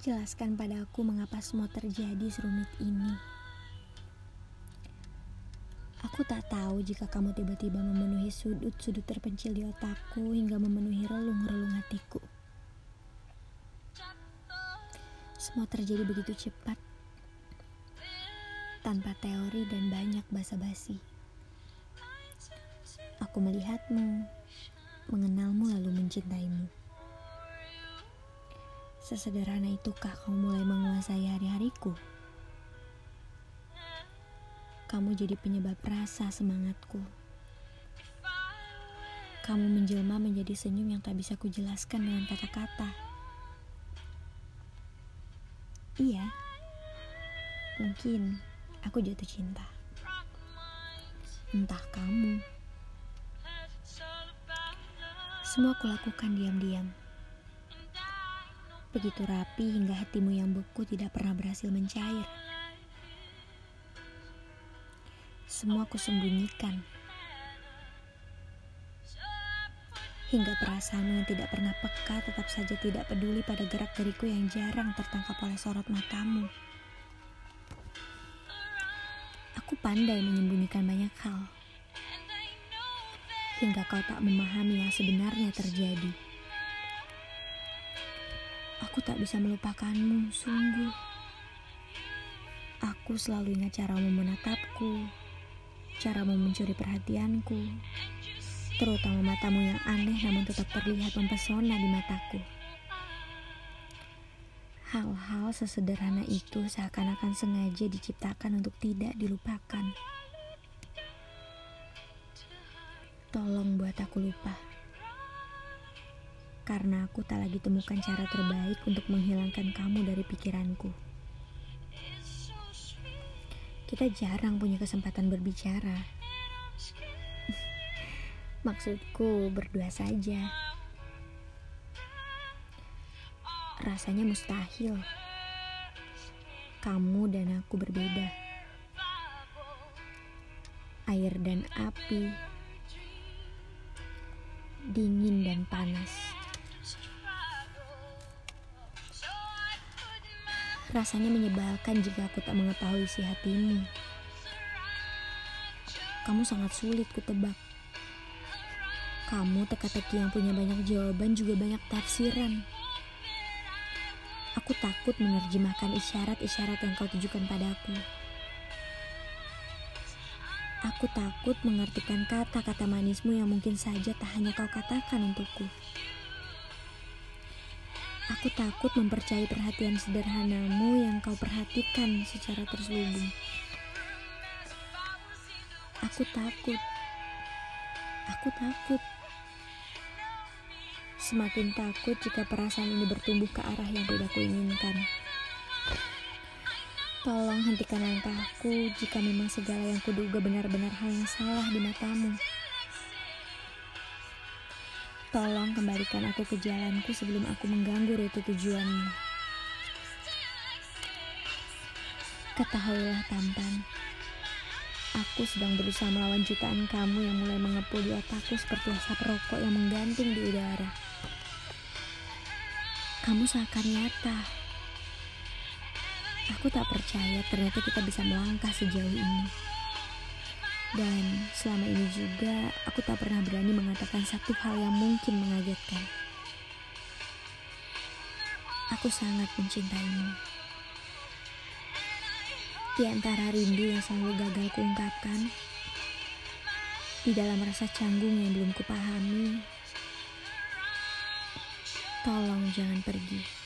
Jelaskan padaku mengapa semua terjadi serumit ini. Aku tak tahu jika kamu tiba-tiba memenuhi sudut-sudut terpencil di otakku hingga memenuhi relung-relung hatiku. Semua terjadi begitu cepat, tanpa teori dan banyak basa-basi. Aku melihatmu, mengenalmu lalu mencintaimu. Sesederhana itukah kamu mulai menguasai hari-hariku? Kamu jadi penyebab rasa semangatku. Kamu menjelma menjadi senyum yang tak bisa kujelaskan dengan kata-kata. Iya, mungkin aku jatuh cinta. Entah kamu. Semua kulakukan diam-diam begitu rapi hingga hatimu yang beku tidak pernah berhasil mencair. Semua kusembunyikan. Hingga perasaanmu yang tidak pernah peka tetap saja tidak peduli pada gerak geriku yang jarang tertangkap oleh sorot matamu. Aku pandai menyembunyikan banyak hal. Hingga kau tak memahami yang sebenarnya terjadi. Aku tak bisa melupakanmu, sungguh. Aku selalu ingat caramu menatapku, caramu mencuri perhatianku, terutama matamu yang aneh namun tetap terlihat mempesona di mataku. Hal-hal sesederhana itu seakan-akan sengaja diciptakan untuk tidak dilupakan. Tolong buat aku lupa karena aku tak lagi temukan cara terbaik untuk menghilangkan kamu dari pikiranku. Kita jarang punya kesempatan berbicara. Maksudku berdua saja. Rasanya mustahil. Kamu dan aku berbeda. Air dan api, dingin dan panas. Rasanya menyebalkan jika aku tak mengetahui isi hatimu. Kamu sangat sulit kutebak. Kamu teka-teki yang punya banyak jawaban juga banyak tafsiran. Aku takut menerjemahkan isyarat-isyarat yang kau tujukan padaku. Aku takut mengartikan kata-kata manismu yang mungkin saja tak hanya kau katakan untukku. Aku takut mempercayai perhatian sederhanamu yang kau perhatikan secara terselubung. Aku takut. Aku takut. Semakin takut jika perasaan ini bertumbuh ke arah yang tidak kuinginkan. Tolong hentikan langkahku jika memang segala yang kuduga benar-benar hal yang salah di matamu. Tolong kembalikan aku ke jalanku sebelum aku mengganggu rute tujuanmu. Ketahuilah tampan, aku sedang berusaha melawan jutaan kamu yang mulai mengepul di otakku seperti asap rokok yang menggantung di udara. Kamu seakan nyata. Aku tak percaya ternyata kita bisa melangkah sejauh ini. Dan selama ini juga aku tak pernah berani mengatakan satu hal yang mungkin mengagetkan. Aku sangat mencintaimu. Di antara rindu yang selalu gagal kuungkapkan, di dalam rasa canggung yang belum kupahami, tolong jangan pergi.